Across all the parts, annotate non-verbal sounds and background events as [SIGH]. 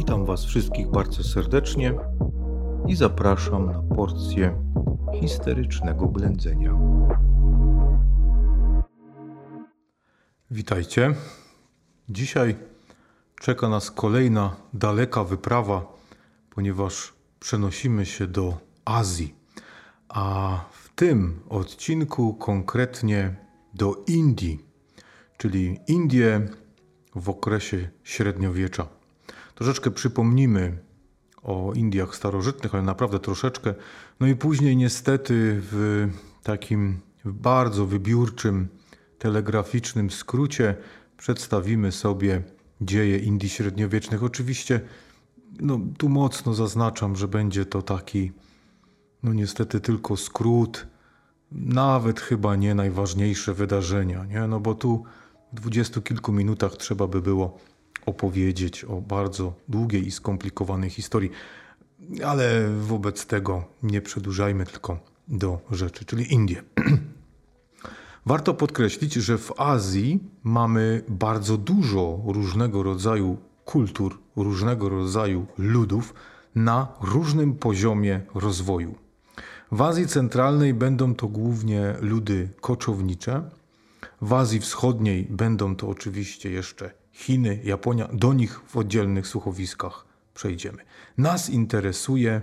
Witam Was wszystkich bardzo serdecznie i zapraszam na porcję histerycznego blędzenia. Witajcie. Dzisiaj czeka nas kolejna daleka wyprawa, ponieważ przenosimy się do Azji, a w tym odcinku konkretnie do Indii, czyli Indie w okresie średniowiecza. Troszeczkę przypomnimy o Indiach starożytnych, ale naprawdę troszeczkę. No i później niestety w takim bardzo wybiórczym, telegraficznym skrócie przedstawimy sobie dzieje Indii średniowiecznych. Oczywiście no, tu mocno zaznaczam, że będzie to taki, no niestety tylko skrót, nawet chyba nie najważniejsze wydarzenia, nie? No bo tu w dwudziestu kilku minutach trzeba by było opowiedzieć o bardzo długiej i skomplikowanej historii. Ale wobec tego nie przedłużajmy tylko do rzeczy, czyli Indie. [CLEARS THROAT] Warto podkreślić, że w Azji mamy bardzo dużo różnego rodzaju kultur, różnego rodzaju ludów na różnym poziomie rozwoju. W Azji Centralnej będą to głównie ludy koczownicze, w Azji Wschodniej będą to oczywiście jeszcze Chiny, Japonia, do nich w oddzielnych słuchowiskach przejdziemy. Nas interesuje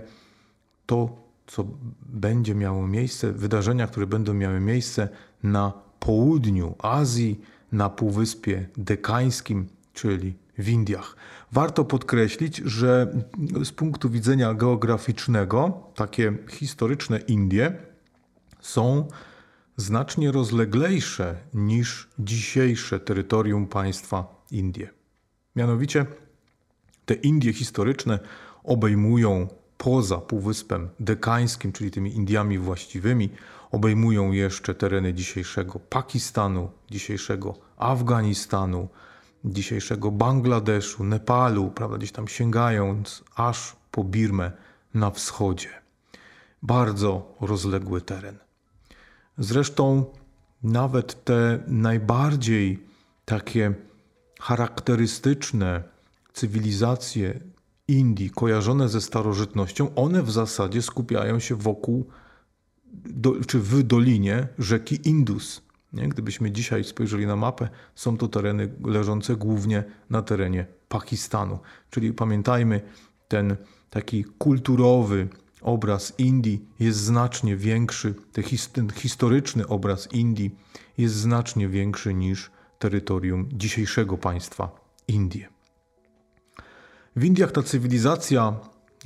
to, co będzie miało miejsce, wydarzenia, które będą miały miejsce na południu Azji, na Półwyspie Dekańskim, czyli w Indiach. Warto podkreślić, że z punktu widzenia geograficznego takie historyczne Indie są znacznie rozleglejsze niż dzisiejsze terytorium państwa Indie. Mianowicie te Indie historyczne obejmują poza Półwyspem Dekańskim, czyli tymi Indiami właściwymi, obejmują jeszcze tereny dzisiejszego Pakistanu, dzisiejszego Afganistanu, dzisiejszego Bangladeszu, Nepalu, prawda, gdzieś tam sięgając aż po Birmę na wschodzie. Bardzo rozległy teren. Zresztą nawet te najbardziej takie charakterystyczne cywilizacje Indii kojarzone ze starożytnością, one w zasadzie skupiają się wokół do, czy w dolinie rzeki Indus. Nie? Gdybyśmy dzisiaj spojrzeli na mapę, są to tereny leżące głównie na terenie Pakistanu. Czyli pamiętajmy, ten taki kulturowy obraz Indii jest znacznie większy, ten historyczny obraz Indii jest znacznie większy niż terytorium dzisiejszego państwa Indie. W Indiach ta cywilizacja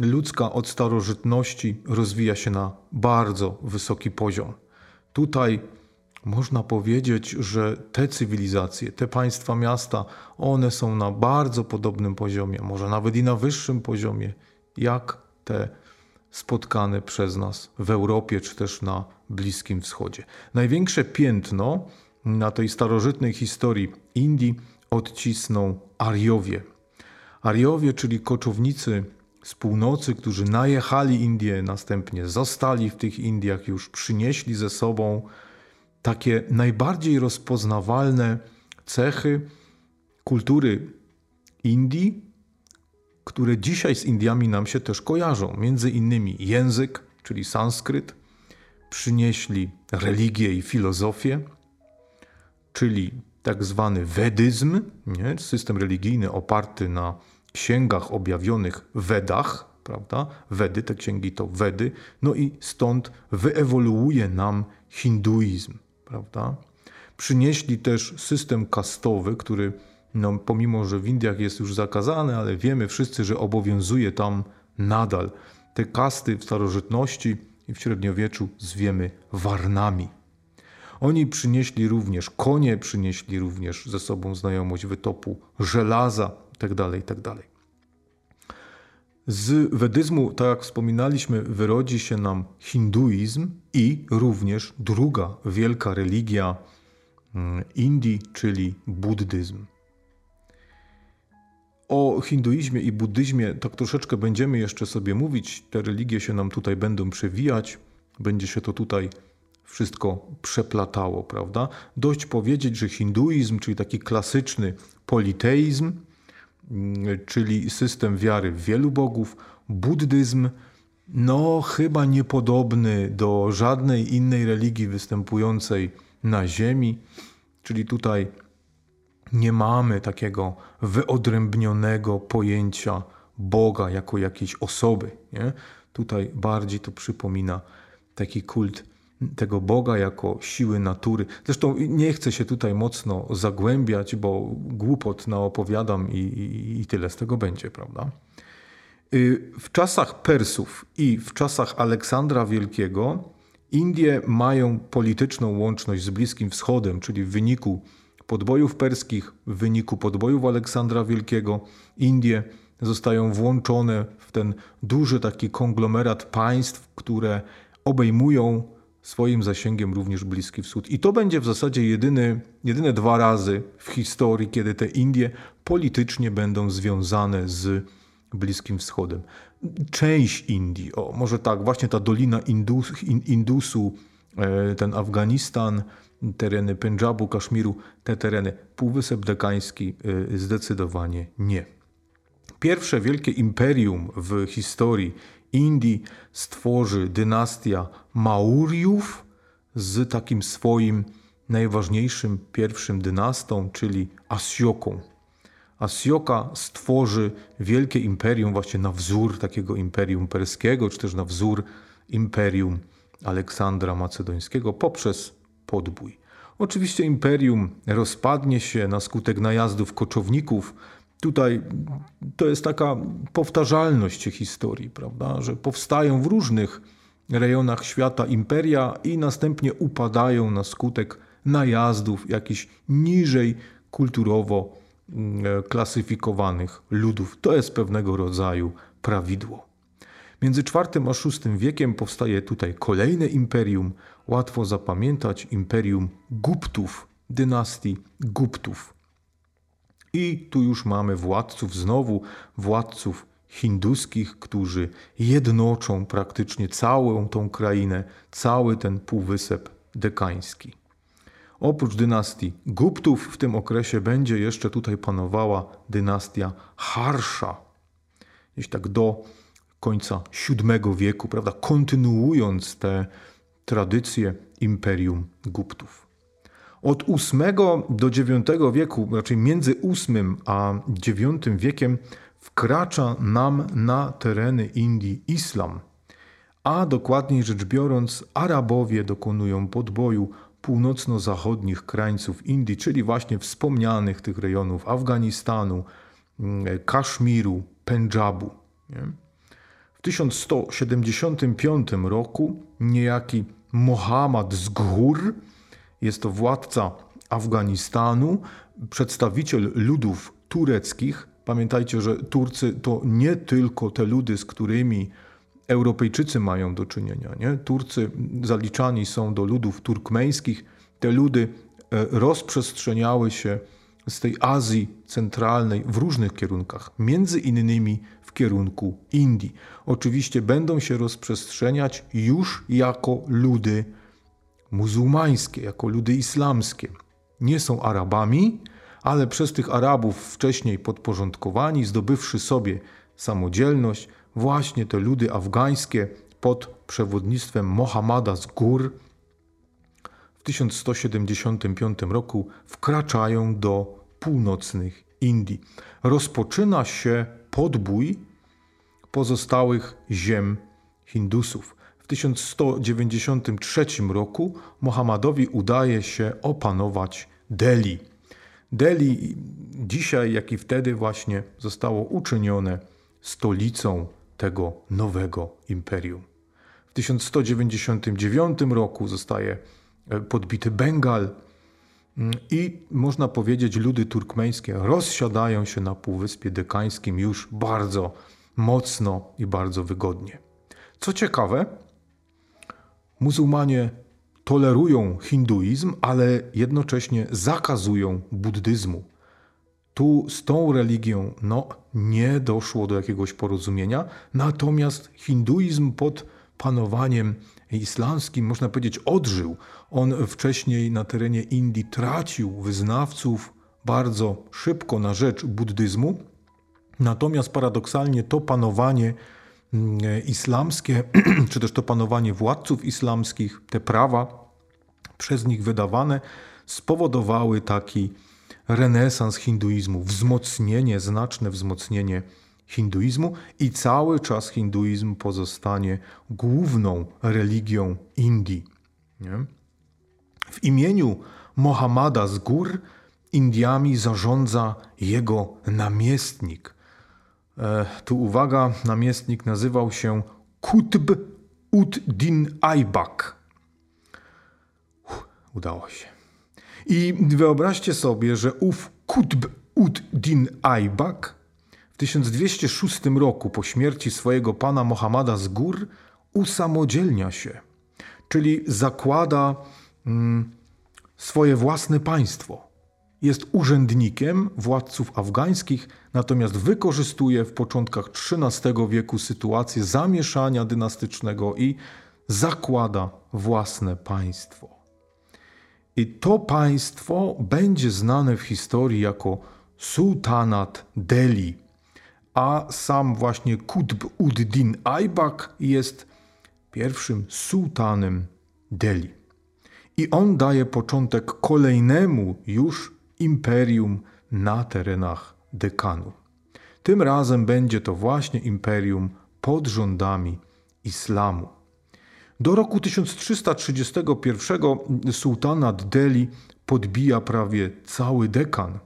ludzka od starożytności rozwija się na bardzo wysoki poziom. Tutaj można powiedzieć, że te cywilizacje, te państwa, miasta, one są na bardzo podobnym poziomie, może nawet i na wyższym poziomie, jak te spotkane przez nas w Europie czy też na Bliskim Wschodzie. Największe piętno na tej starożytnej historii Indii odcisną Ariowie. Ariowie, czyli koczownicy z północy, którzy najechali Indię, następnie zostali w tych Indiach, już przynieśli ze sobą takie najbardziej rozpoznawalne cechy kultury Indii, które dzisiaj z Indiami nam się też kojarzą. Między innymi język, czyli sanskryt, przynieśli religię i filozofię, czyli tak zwany wedyzm, nie? system religijny oparty na księgach objawionych Wedach, prawda? Wedy, te księgi to Wedy, no i stąd wyewoluuje nam hinduizm, prawda? Przynieśli też system kastowy, który no, pomimo, że w Indiach jest już zakazany, ale wiemy wszyscy, że obowiązuje tam nadal. Te kasty w starożytności i w średniowieczu zwiemy warnami. Oni przynieśli również konie, przynieśli również ze sobą znajomość wytopu żelaza itd. Tak itd. Tak Z wedyzmu, tak jak wspominaliśmy, wyrodzi się nam hinduizm i również druga wielka religia mm, Indii, czyli buddyzm. O hinduizmie i buddyzmie tak troszeczkę będziemy jeszcze sobie mówić. Te religie się nam tutaj będą przewijać, będzie się to tutaj wszystko przeplatało, prawda? Dość powiedzieć, że hinduizm, czyli taki klasyczny politeizm, mm, czyli system wiary w wielu bogów, buddyzm, no chyba niepodobny do żadnej innej religii występującej na Ziemi, czyli tutaj nie mamy takiego wyodrębnionego pojęcia Boga jako jakiejś osoby. Nie? Tutaj bardziej to przypomina taki kult tego Boga jako siły natury. Zresztą nie chcę się tutaj mocno zagłębiać, bo głupot naopowiadam i, i, i tyle z tego będzie, prawda? Y, w czasach Persów i w czasach Aleksandra Wielkiego Indie mają polityczną łączność z Bliskim Wschodem, czyli w wyniku podbojów perskich, w wyniku podbojów Aleksandra Wielkiego, Indie zostają włączone w ten duży taki konglomerat państw, które obejmują swoim zasięgiem również Bliski Wschód. I to będzie w zasadzie jedyny, jedyne dwa razy w historii, kiedy te Indie politycznie będą związane z Bliskim Wschodem. Część Indii, o może tak, właśnie ta Dolina Indus, Indusu, e, ten Afganistan, tereny Pendżabu, Kaszmiru, te tereny, Półwysep Dekański e, zdecydowanie nie. Pierwsze wielkie imperium w historii Indii stworzy dynastia Maurjów z takim swoim najważniejszym pierwszym dynastą, czyli Asjoką. Asjoka stworzy wielkie imperium właśnie na wzór takiego imperium perskiego, czy też na wzór imperium Aleksandra Macedońskiego poprzez podbój. Oczywiście imperium rozpadnie się na skutek najazdów koczowników. Tutaj to jest taka powtarzalność historii, prawda? że powstają w różnych rejonach świata imperia i następnie upadają na skutek najazdów jakichś niżej kulturowo mm, klasyfikowanych ludów. To jest pewnego rodzaju prawidło. Między IV a VI wiekiem powstaje tutaj kolejne imperium, łatwo zapamiętać imperium Guptów, dynastii Guptów. I tu już mamy władców, znowu władców hinduskich, którzy jednoczą praktycznie całą tą krainę, cały ten półwysep dekański. Oprócz dynastii Guptów w tym okresie będzie jeszcze tutaj panowała dynastia Harsza. Gdzieś tak do końca VII wieku, prawda, kontynuując te tradycje imperium Guptów. Od VIII do IX wieku, raczej między VIII a IX wiekiem, wkracza nam na tereny Indii islam, a dokładniej rzecz biorąc, Arabowie dokonują podboju północno-zachodnich krańców Indii, czyli właśnie wspomnianych tych rejonów Afganistanu, mm, Kaszmiru, Pendżabu. W 1175 roku niejaki Mohammad z Gór, jest to władca Afganistanu, przedstawiciel ludów tureckich, Pamiętajcie, że Turcy to nie tylko te ludy, z którymi Europejczycy mają do czynienia. Nie? Turcy zaliczani są do ludów turkmeńskich. Te ludy e, rozprzestrzeniały się z tej Azji Centralnej w różnych kierunkach, między innymi w kierunku Indii. Oczywiście będą się rozprzestrzeniać już jako ludy muzułmańskie, jako ludy islamskie. Nie są Arabami, ale przez tych Arabów wcześniej podporządkowani, zdobywszy sobie samodzielność, właśnie te ludy afgańskie pod przewodnictwem Mohammada z gór w 1175 roku wkraczają do północnych Indii. Rozpoczyna się podbój pozostałych ziem Hindusów. W 1193 roku Mohammadowi udaje się opanować Delhi. Delhi dzisiaj, jak i wtedy właśnie zostało uczynione stolicą tego nowego imperium. W 1199 roku zostaje e, podbity Bengal mm, i można powiedzieć, ludy turkmeńskie rozsiadają się na Półwyspie Dekańskim już bardzo mocno i bardzo wygodnie. Co ciekawe, muzułmanie tolerują hinduizm, ale jednocześnie zakazują buddyzmu. Tu z tą religią no, nie doszło do jakiegoś porozumienia, natomiast hinduizm pod panowaniem islamskim, można powiedzieć, odżył. On wcześniej na terenie Indii tracił wyznawców bardzo szybko na rzecz buddyzmu, Natomiast paradoksalnie to panowanie islamskie, [CLEARS THROAT] czy też to panowanie władców islamskich, te prawa przez nich wydawane, spowodowały taki renesans hinduizmu, wzmocnienie, znaczne wzmocnienie hinduizmu i cały czas hinduizm pozostanie główną religią Indii. Nie? W imieniu Mohammada z gór Indiami zarządza jego namiestnik. E, tu uwaga, namiestnik nazywał się Kutb ud-Din Aibak. Udało się. I wyobraźcie sobie, że ów Kutb ud-Din Aibak w 1206 roku po śmierci swojego pana Mohammada z gór usamodzielnia się, czyli zakłada mm, swoje własne państwo. Jest urzędnikiem władców afgańskich, natomiast wykorzystuje w początkach XIII wieku sytuację zamieszania dynastycznego i zakłada własne państwo. I to państwo będzie znane w historii jako Sultanat Delhi, a sam właśnie Kutb ud-Din Aibak jest pierwszym sułtanem Delhi. I on daje początek kolejnemu już imperium na terenach Dekanu. Tym razem będzie to właśnie imperium pod rządami islamu. Do roku 1331 sułtanat Delhi podbija prawie cały dekan.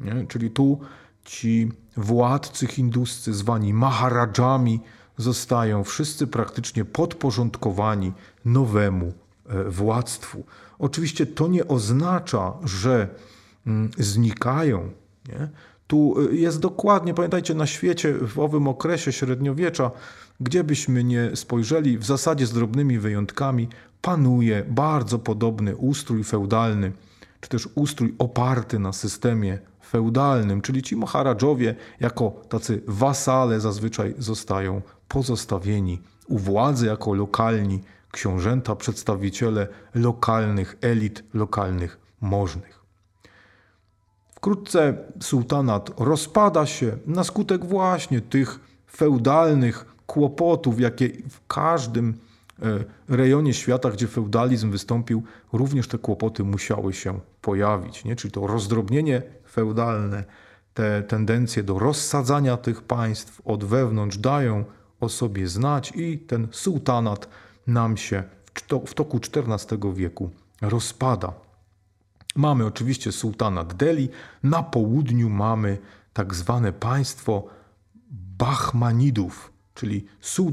Nie? Czyli tu ci władcy hinduscy zwani maharadżami zostają wszyscy praktycznie podporządkowani nowemu władztwu. Oczywiście to nie oznacza, że mm, znikają. Nie? Tu e, jest dokładnie, pamiętajcie, na świecie w owym okresie średniowiecza gdzie byśmy nie spojrzeli, w zasadzie z drobnymi wyjątkami, panuje bardzo podobny ustrój feudalny, czy też ustrój oparty na systemie feudalnym, czyli ci maharadżowie jako tacy wasale zazwyczaj zostają pozostawieni u władzy jako lokalni książęta, przedstawiciele lokalnych elit, lokalnych możnych. Wkrótce sułtanat rozpada się na skutek właśnie tych feudalnych kłopotów, jakie w każdym e, rejonie świata, gdzie feudalizm wystąpił, również te kłopoty musiały się pojawić. Nie? Czyli to rozdrobnienie feudalne, te tendencje do rozsadzania tych państw od wewnątrz dają o sobie znać i ten sułtanat nam się w toku XIV wieku rozpada. Mamy oczywiście sułtanat Delhi, na południu mamy tak zwane państwo Bahmanidów, czyli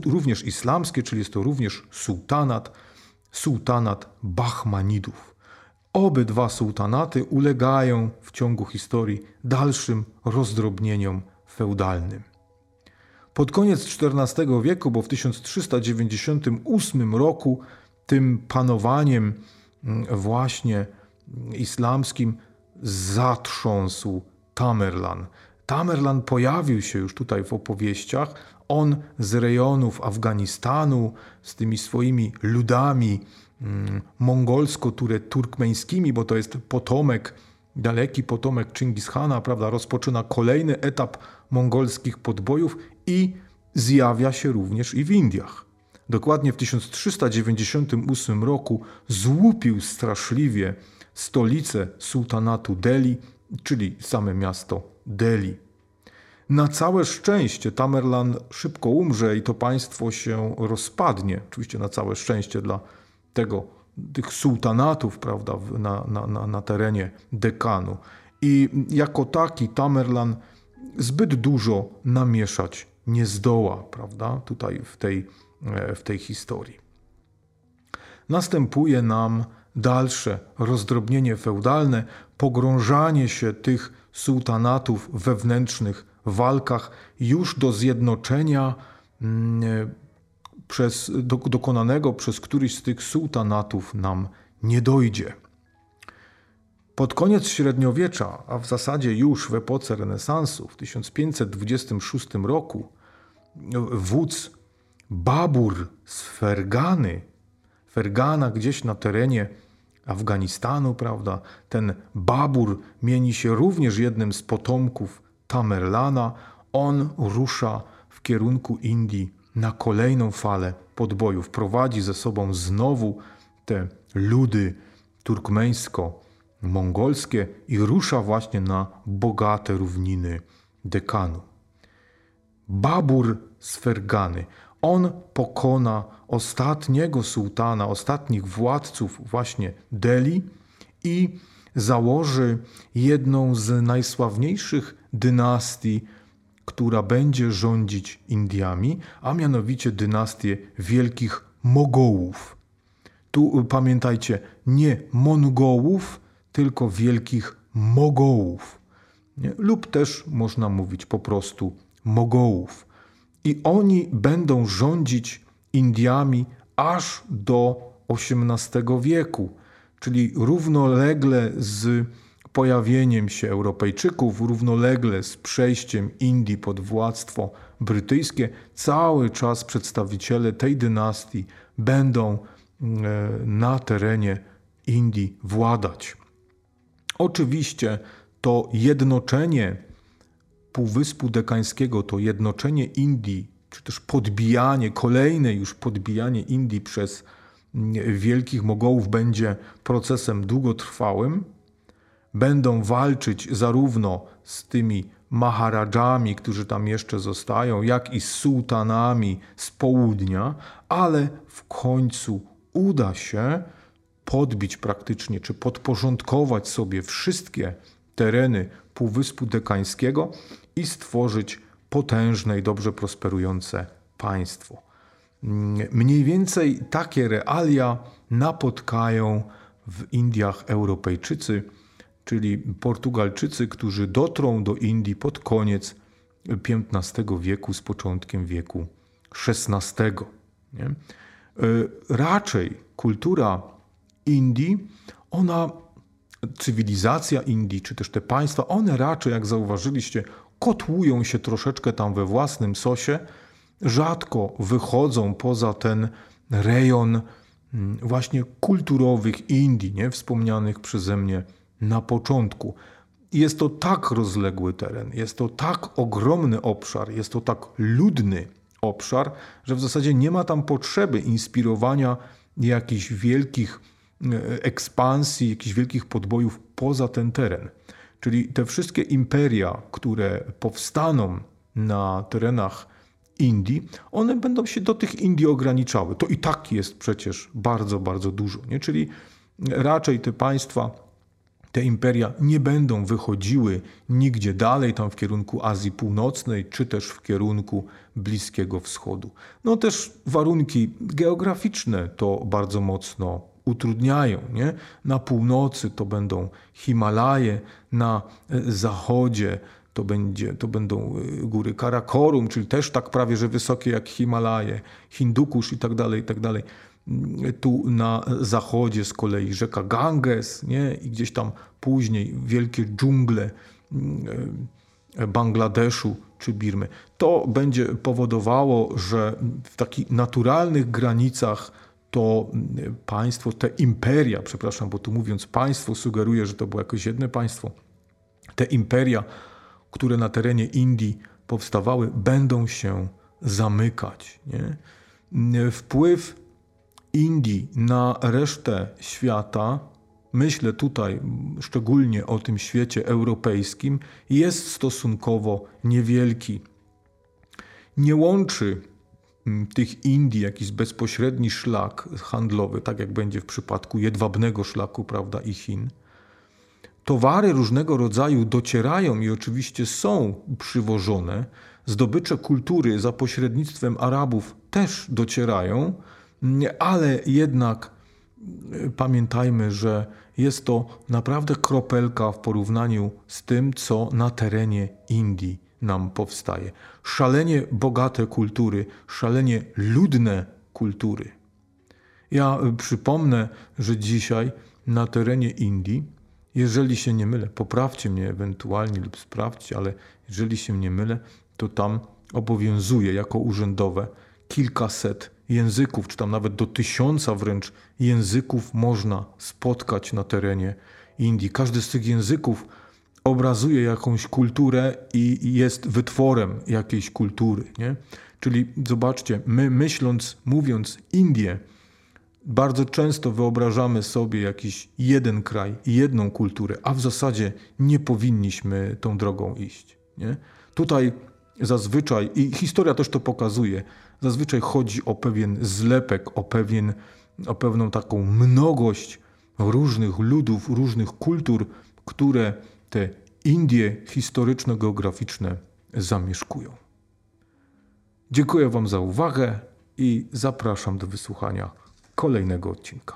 również islamskie, czyli jest to również sułtanat, sułtanat Bahmanidów. Obydwa sułtanaty ulegają w ciągu historii dalszym rozdrobnieniom feudalnym. Pod koniec XIV wieku, bo w 1398 roku tym panowaniem mm, właśnie islamskim zatrząsł Tamerlan. Tamerlan pojawił się już tutaj w opowieściach, on z rejonów Afganistanu, z tymi swoimi ludami mm, mongolsko-turkmeńskimi, bo to jest potomek, daleki potomek Chingishana, prawda, rozpoczyna kolejny etap mongolskich podbojów i zjawia się również i w Indiach. Dokładnie w 1398 roku złupił straszliwie stolicę sułtanatu Delhi, czyli same miasto Delhi. Na całe szczęście Tamerlan szybko umrze i to państwo się rozpadnie. Oczywiście na całe szczęście dla tego, tych sułtanatów prawda, na, na, na, terenie dekanu. I jako taki Tamerlan zbyt dużo namieszać nie zdoła, prawda, tutaj w tej, e, w tej historii. Następuje nam dalsze rozdrobnienie feudalne, pogrążanie się tych sułtanatów wewnętrznych walkach już do zjednoczenia mm, przez, do, dokonanego przez któryś z tych sułtanatów nam nie dojdzie. Pod koniec średniowiecza, a w zasadzie już w epoce renesansu, w 1526 roku, wódz Babur z Fergany, Fergana gdzieś na terenie Afganistanu, prawda? Ten Babur mieni się również jednym z potomków Tamerlana. On rusza w kierunku Indii na kolejną falę podbojów. Prowadzi ze sobą znowu te ludy turkmeńsko-mongolskie i rusza właśnie na bogate równiny Dekanu. Babur z Fergany. On pokona ostatniego sułtana, ostatnich władców właśnie Delhi i założy jedną z najsławniejszych dynastii, która będzie rządzić Indiami, a mianowicie dynastię wielkich Mogołów. Tu pamiętajcie, nie Mongołów, tylko wielkich Mogołów. Nie? Lub też można mówić po prostu Mogołów. I oni będą rządzić Indiami aż do XVIII wieku, czyli równolegle z pojawieniem się Europejczyków, równolegle z przejściem Indii pod władztwo brytyjskie, cały czas przedstawiciele tej dynastii będą e, na terenie Indii władać. Oczywiście to jednoczenie Półwyspu Dekańskiego, to jednoczenie Indii, czy też podbijanie, kolejne już podbijanie Indii przez mm, wielkich Mogołów będzie procesem długotrwałym. Będą walczyć zarówno z tymi maharadżami, którzy tam jeszcze zostają, jak i z sułtanami z południa, ale w końcu uda się podbić praktycznie, czy podporządkować sobie wszystkie tereny Półwyspu Dekańskiego i stworzyć potężne i dobrze prosperujące państwo. Mniej więcej takie realia napotkają w Indiach Europejczycy, czyli Portugalczycy, którzy dotrą do Indii pod koniec XV wieku z początkiem wieku XVI. Nie? E, raczej kultura Indii, ona, cywilizacja Indii, czy też te państwa, one raczej, jak zauważyliście, kotłują się troszeczkę tam we własnym sosie, rzadko wychodzą poza ten rejon mm, właśnie kulturowych Indii, nie wspomnianych przeze mnie na początku. Jest to tak rozległy teren, jest to tak ogromny obszar, jest to tak ludny obszar, że w zasadzie nie ma tam potrzeby inspirowania jakichś wielkich e, ekspansji, jakichś wielkich podbojów poza ten teren. Czyli te wszystkie imperia, które powstaną na terenach Indii, one będą się do tych Indii ograniczały. To i tak jest przecież bardzo, bardzo dużo. Nie? Czyli raczej te państwa, te imperia nie będą wychodziły nigdzie dalej, tam w kierunku Azji Północnej, czy też w kierunku Bliskiego Wschodu. No też warunki geograficzne to bardzo mocno utrudniają. Nie? Na północy to będą Himalaje, na e, zachodzie to, będzie, to będą e, góry Karakorum, czyli też tak prawie że wysokie jak Himalaje, Hindukusz i tak dalej, i tak dalej. Tu na zachodzie z kolei rzeka Ganges nie? i gdzieś tam później wielkie dżungle mm, e, Bangladeszu czy Birmy. To będzie powodowało, że w takich naturalnych granicach to mm, państwo, te imperia, przepraszam, bo tu mówiąc państwo sugeruje, że to było jakoś jedno państwo, te imperia, które na terenie Indii powstawały, będą się zamykać. Nie? Wpływ Indii na resztę świata, myślę tutaj szczególnie o tym świecie europejskim, jest stosunkowo niewielki. Nie łączy Mm, tych Indii jakiś bezpośredni szlak handlowy, tak jak będzie w przypadku jedwabnego szlaku prawda, i Chin. Towary różnego rodzaju docierają i oczywiście są przywożone. Zdobycze kultury za pośrednictwem Arabów też docierają, ale jednak mm, pamiętajmy, że jest to naprawdę kropelka w porównaniu z tym, co na terenie Indii nam powstaje. Szalenie bogate kultury, szalenie ludne kultury. Ja przypomnę, że dzisiaj na terenie Indii, jeżeli się nie mylę, poprawcie mnie ewentualnie lub sprawdźcie, ale jeżeli się nie mylę, to tam obowiązuje jako urzędowe kilkaset języków, czy tam nawet do tysiąca wręcz języków można spotkać na terenie Indii. Każdy z tych języków obrazuje jakąś kulturę i jest wytworem jakiejś kultury. Nie? Czyli zobaczcie, my myśląc, mówiąc Indie, bardzo często wyobrażamy sobie jakiś jeden kraj jedną kulturę, a w zasadzie nie powinniśmy tą drogą iść. Nie? Tutaj zazwyczaj, i historia też to pokazuje, zazwyczaj chodzi o pewien zlepek, o, pewien, o pewną taką mnogość różnych ludów, różnych kultur, które te Indie historyczno-geograficzne zamieszkują. Dziękuję Wam za uwagę i zapraszam do wysłuchania kolejnego odcinka.